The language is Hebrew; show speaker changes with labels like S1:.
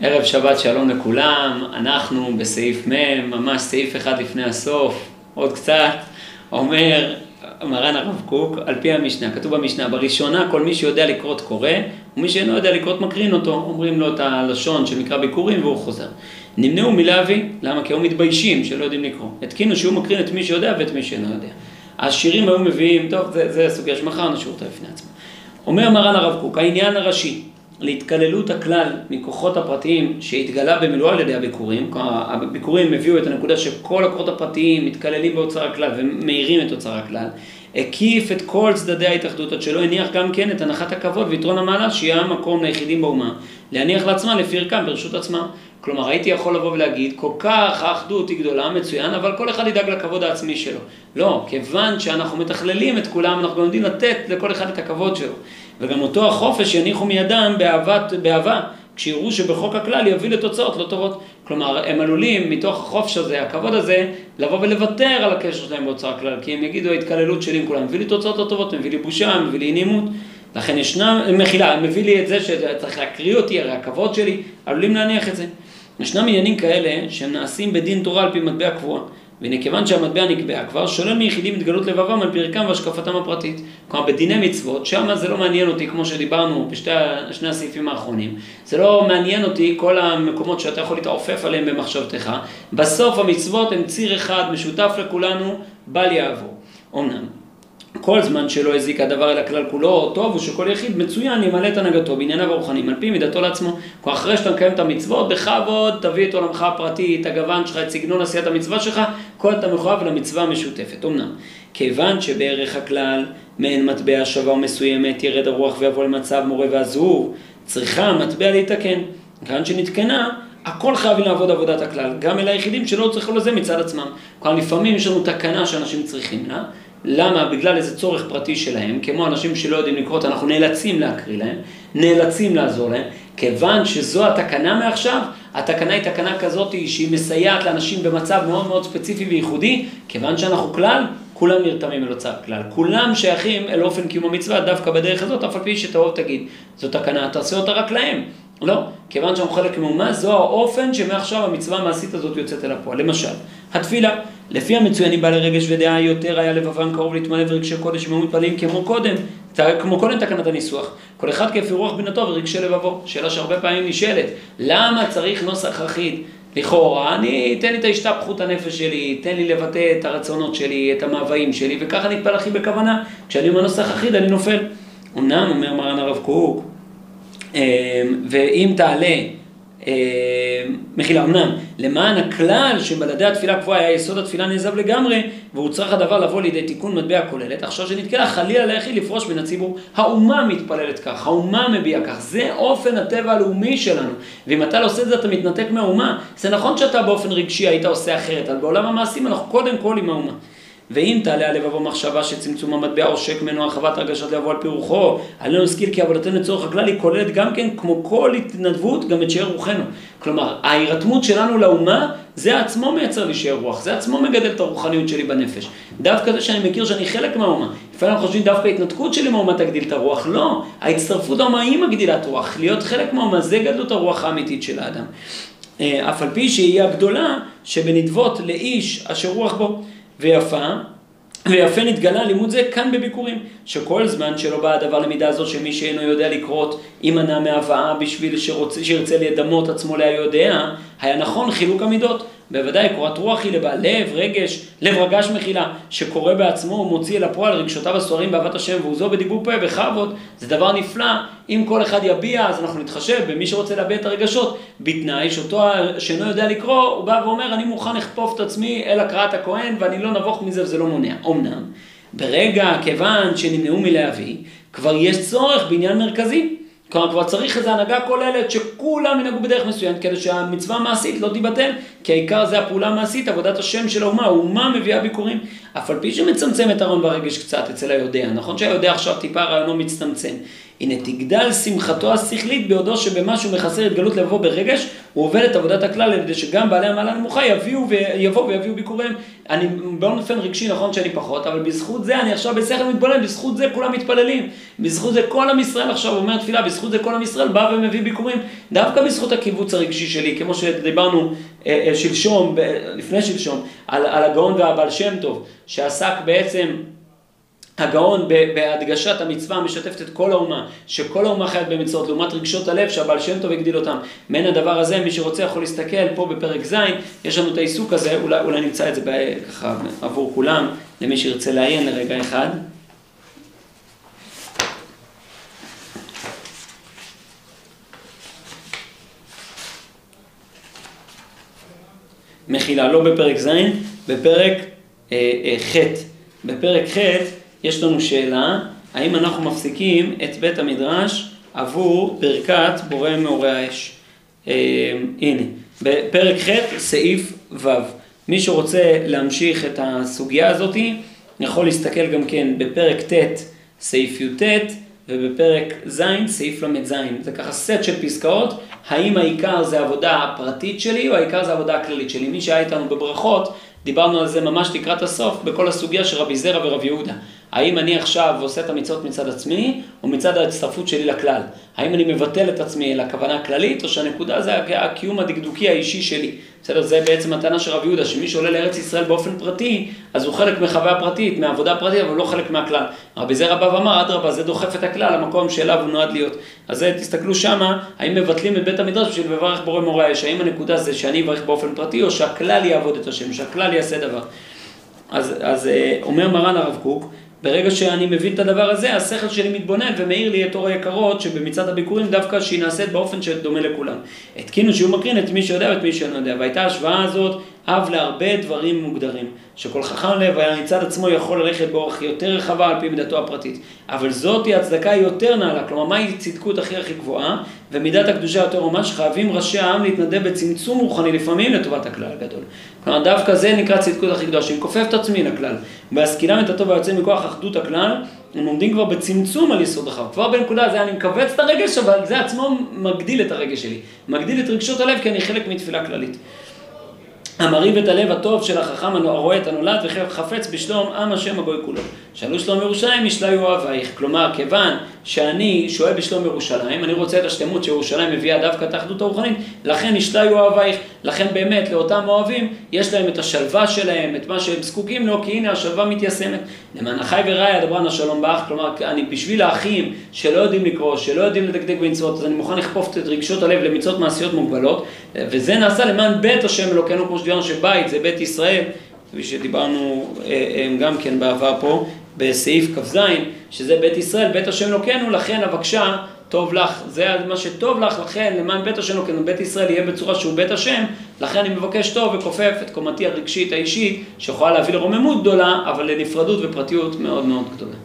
S1: ערב שבת שלום לכולם, אנחנו בסעיף מ', ממש סעיף אחד לפני הסוף, עוד קצת, אומר מרן הרב קוק, על פי המשנה, כתוב במשנה, בראשונה כל מי שיודע לקרות קורא, ומי שאינו יודע לקרות מקרין אותו, אומרים לו את הלשון שמקרא ביקורים והוא חוזר. נמנעו מלהביא, למה? כי הם מתביישים שלא יודעים לקרוא. התקינו שהוא מקרין את מי שיודע ואת מי שאינו יודע. השירים היו מביאים, טוב, זה, זה הסוגיה שמחר נשאיר אותה בפני עצמה. אומר מרן הרב קוק, העניין הראשי להתקללות הכלל מכוחות הפרטיים שהתגלה במילואו על ידי הביקורים, הביקורים הביאו את הנקודה שכל הכוחות הפרטיים מתקללים באוצר הכלל ומאירים את אוצר הכלל, הקיף את כל צדדי ההתאחדות עד שלא הניח גם כן את הנחת הכבוד ויתרון המעלה שיהיה המקום ליחידים באומה, להניח לעצמה לפי ערכם ברשות עצמה. כלומר הייתי יכול לבוא ולהגיד, כל כך האחדות היא גדולה, מצוין, אבל כל אחד ידאג לכבוד העצמי שלו. לא, כיוון שאנחנו מתכללים את כולם, אנחנו גם יודעים לתת לכל אחד את הכבוד שלו. וגם אותו החופש יניחו מידם באהבת, באהבה, כשיראו שבחוק הכלל יביא לתוצאות לא טובות. כלומר, הם עלולים מתוך החופש הזה, הכבוד הזה, לבוא ולוותר על הקשר שלהם באוצר הכלל, כי הם יגידו ההתקללות שלי עם כולם, מביא לי תוצאות לא טובות, מביא לי בושה, מביא לי נעימות. לכן ישנה, מחילה, מביא לי את זה שצריך להקריא אותי, הרי הכבוד שלי, עלולים להניח את זה. ישנם עניינים כאלה שהם נעשים בדין תורה על פי מטבע קבועה. והנה כיוון שהמטבע נקבע כבר, שולל מיחידים התגלות לבבם על פרקם והשקפתם הפרטית. כלומר בדיני מצוות, שם זה לא מעניין אותי כמו שדיברנו בשני הסעיפים האחרונים. זה לא מעניין אותי כל המקומות שאתה יכול להתעופף עליהם במחשבתך. בסוף המצוות הם ציר אחד משותף לכולנו, בל יעבור. אמנם. כל זמן שלא הזיק הדבר אל הכלל כולו, טוב הוא שכל יחיד מצוין ימלא את הנהגתו בענייניו הרוחניים, על פי מידתו לעצמו. כלומר אחרי שאתה מקיים את המצוות, בכבוד תביא את עולמך הפרטי, את הגוון שלך, את סגנון עשיית המצווה שלך, כל אתה מחויב למצווה המשותפת. אמנם, כיוון שבערך הכלל מעין מטבע שווה ומסוימת ירד הרוח ויבוא למצב מורה ועזוב, צריכה המטבע להתקן. כיוון שנתקנה, הכל חייבים לעבוד עבודת הכלל, גם אל היחידים שלא צריכו לזה מצד עצמם. כלומר לפעמים יש לנו תקנה שאנשים צריכים לה. למה? בגלל איזה צורך פרטי שלהם, כמו אנשים שלא יודעים לקרוא, אנחנו נאלצים להקריא להם, נאלצים לעזור להם, כיוון שזו התקנה מעכשיו, התקנה היא תקנה כזאת שהיא מסייעת לאנשים במצב מאוד מאוד ספציפי וייחודי, כיוון שאנחנו כלל, כולם נרתמים אל אוצר כלל, כולם שייכים אל אופן קיום המצווה דווקא בדרך הזאת, אף על פי שתבוא ותגיד, זו תקנה, תעשה אותה רק להם. לא, כיוון שאנחנו חלק מאומה, זו האופן שמעכשיו המצווה המעשית הזאת יוצאת אל הפועל. למשל, התפילה, לפי המצוינים בעלי רגש ודעה יותר היה לבבם קרוב להתמלא ורגשי קודש והם מתפללים כמו קודם, כמו קודם תקנת הניסוח. כל אחד כפי רוח בינתו ורגשי לבבו. שאלה שהרבה פעמים נשאלת, למה צריך נוסח אחיד? לכאורה, אני, תן לי את ההשתפכות הנפש שלי, תן לי לבטא את הרצונות שלי, את המאוויים שלי, וככה נתפל הכי בכוונה. כשאני אומר נוסח אחיד אני נופל. אמנם, אומר מרן הרב קוק, ואם תעלה אה, מחילה, אמנם, למען הכלל שבלעדי התפילה קבועה היה יסוד התפילה נעזב לגמרי, והוא צריך הדבר לבוא לידי תיקון מטבע כוללת, עכשיו שנתקלה חלילה ליחיד לפרוש בין הציבור, האומה מתפללת כך, האומה מביעה כך, זה אופן הטבע הלאומי שלנו, ואם אתה לא עושה את זה אתה מתנתק מהאומה, זה נכון שאתה באופן רגשי היית עושה אחרת, אבל בעולם המעשים אנחנו קודם כל עם האומה. ואם תעלה על לבבו מחשבה שצמצום המטבע עושק ממנו הרחבת הרגשת לבוא על פי רוחו, עלינו להזכיר כי עבודתנו לצורך הכלל היא כוללת גם כן, כמו כל התנדבות, גם את שאר רוחנו. כלומר, ההירתמות שלנו לאומה, זה עצמו מייצר לי שאר רוח, זה עצמו מגדל את הרוחניות שלי בנפש. דווקא זה שאני מכיר שאני חלק מהאומה. לפעמים אנחנו חושבים דווקא ההתנתקות שלי מהאומה תגדיל את הרוח, לא, ההצטרפות האומה היא מגדילת רוח, להיות חלק מהאומה זה גדלות הרוח האמיתית של האדם. אה, אף על פי שהיא הגדולה שבנדבות לאיש אשר רוח בו. ויפה, ויפה נתגלה לימוד זה כאן בביקורים, שכל זמן שלא בא הדבר למידה זו שמי שאינו יודע לקרות יימנע מהבאה בשביל שרוצה, שירצה לדמות עצמו ליודע, היה נכון חילוק המידות. בוודאי קורת רוח היא לבעל לב, רגש, לב רגש מחילה, שקורא בעצמו ומוציא אל הפועל רגשותיו הסוערים באהבת השם והוא זו בדיבור פה בכבוד, זה דבר נפלא. אם כל אחד יביע, אז אנחנו נתחשב במי שרוצה להביע את הרגשות, בתנאי שאותו שאינו יודע לקרוא, הוא בא ואומר, אני מוכן לכפוף את עצמי אל הקראת הכהן ואני לא נבוך מזה וזה לא מונע. אמנם, ברגע, כיוון שנמנעו מלהביא, כבר יש צורך בעניין מרכזי. כלומר, כבר צריך איזו הנהגה כוללת שכולם ינהגו בדרך מסוימת כדי שהמצווה המעשית לא תיבטל, כי העיקר זה הפעולה המעשית, עבודת השם של האומה, האומה מביאה ביקורים. אף על פי שמצמצם את הרעיון ברגש קצת אצל היודע. נכון שהיודע עכשיו טיפה רעיונו מצטמצם. הנה תגדל שמחתו השכלית ביודעו שבמשהו מחסר התגלות לבוא ברגש, הוא עובד את עבודת הכלל על ידי שגם בעלי המעלה הנמוכה יביאו ויבואו ויביאו ביקוריהם. אני באופן רגשי נכון שאני פחות, אבל בזכות זה אני עכשיו בשכל מתבונן, בזכות זה כולם מתפללים. בזכות זה כל עם ישראל עכשיו אומר תפילה, בזכות זה כל עם ישראל בא ומביא ביקורים. דווקא בזכות הקיבוץ הרגשי שלי, כמו שדיברנו אה, אה, שלשום, לפני שלשום, על, על הגאון והבעל שם טוב, שעסק בעצם הגאון בהדגשת המצווה המשתפת את כל האומה, שכל האומה חייבת במצוות, לעומת רגשות הלב שהבעל שם טוב הגדיל אותם. מעין הדבר הזה, מי שרוצה יכול להסתכל פה בפרק ז', יש לנו את העיסוק הזה, אולי, אולי נמצא את זה ככה עבור כולם, למי שירצה לעיין לרגע אחד. מחילה, לא בפרק ז', בפרק אה, אה, ח'. בפרק ח' יש לנו שאלה, האם אנחנו מפסיקים את בית המדרש עבור ברכת בורא מאורי האש. אה, הנה, בפרק ח', סעיף ו'. מי שרוצה להמשיך את הסוגיה הזאת, יכול להסתכל גם כן בפרק ט', סעיף י"ט, ובפרק ז', סעיף ל"ז. זה ככה סט של פסקאות, האם העיקר זה עבודה הפרטית שלי, או העיקר זה עבודה הכללית שלי. מי שהיה איתנו בברכות, דיברנו על זה ממש לקראת הסוף, בכל הסוגיה של רבי זרע ורבי יהודה. האם אני עכשיו עושה את המצוות מצד עצמי, או מצד ההצטרפות שלי לכלל? האם אני מבטל את עצמי לכוונה הכללית, או שהנקודה זה הקיום הדקדוקי האישי שלי? בסדר? זה בעצם הטענה של רב יהודה, שמי שעולה לארץ ישראל באופן פרטי, אז הוא חלק מחוויה פרטית, מעבודה פרטית, אבל לא חלק מהכלל. רבי זרע בא ואמר, אדרבה, זה דוחף את הכלל למקום שאליו הוא נועד להיות. אז זה, תסתכלו שמה, האם מבטלים את בית המדרש בשביל לברך בורא מורה האש, האם הנקודה זה שאני אברך באופן פרטי, או שהכלל יעבוד את השם, שהכלל יעשה דבר. אז, אז אה, אומר מרן הרב קוק, ברגע שאני מבין את הדבר הזה, השכל שלי מתבונן ומאיר לי את אור היקרות שבמצעד הביקורים דווקא שהיא נעשית באופן שדומה לכולם. התקינו שהוא מקרין את מי שיודע ואת מי שאינו יודע. והייתה השוואה הזאת אב להרבה דברים מוגדרים, שכל חכם לב היה מצד עצמו יכול ללכת באורך יותר רחבה על פי מידתו הפרטית. אבל זאת היא הצדקה יותר נעלה, כלומר מהי צדקות הכי הכי גבוהה, ומידת הקדושה יותר ממש, חייבים ראשי העם להתנדב בצמצום רוחני לפעמים לטובת הכלל הגדול. כלומר דווקא זה נקרא צדקות הכי גדולה, שאני כופף את עצמי לכלל, בהשכילם את הטוב היוצא מכוח אחדות הכלל, הם עומדים כבר בצמצום על יסוד החב. כבר בנקודה הזו אני מכווץ את הרגש, אבל זה עצמו מגדיל את הרגש שלי. מגדיל את רגשות הלב כי אני חלק מתפילה כללית. המרהיב את הלב הטוב של החכם הרואה את הנולד וחפץ בשלום עם השם הגוי כולו. שאלו שלום ירושלים ישליו אוהבייך. כלומר, כיוון שאני שואל בשלום ירושלים, אני רוצה את השלמות שירושלים מביאה דווקא את האחדות הרוחנית, לכן ישליו אוהבייך. לכן באמת לאותם אוהבים, יש להם את השלווה שלהם, את מה שהם זקוקים לו, כי הנה השלווה מתיישמת. למען אחי ורעי אדברן השלום באח, כלומר, אני בשביל האחים שלא יודעים לקרוא, שלא יודעים לדקדק במצוות, אז אני מוכן לכפוף את רגשות הלב למצוות מעשיות מוגבלות, וזה נעשה למען בית השם אלוקינו, כמו שדיברנו שבית זה בית ישראל, כפי שדיברנו אה, אה, גם כן בעבר פה, בסעיף כ"ז, שזה בית ישראל, בית השם אלוקינו, לכן אבקשה טוב לך, זה מה שטוב לך, לכן למען בית השם אלוקינו, בית ישראל יהיה בצורה שהוא בית השם, לכן אני מבקש טוב וכופף את קומתי הרגשית האישית, שיכולה להביא לרוממות גדולה, אבל לנפרדות ופרטיות מאוד מאוד גדולה.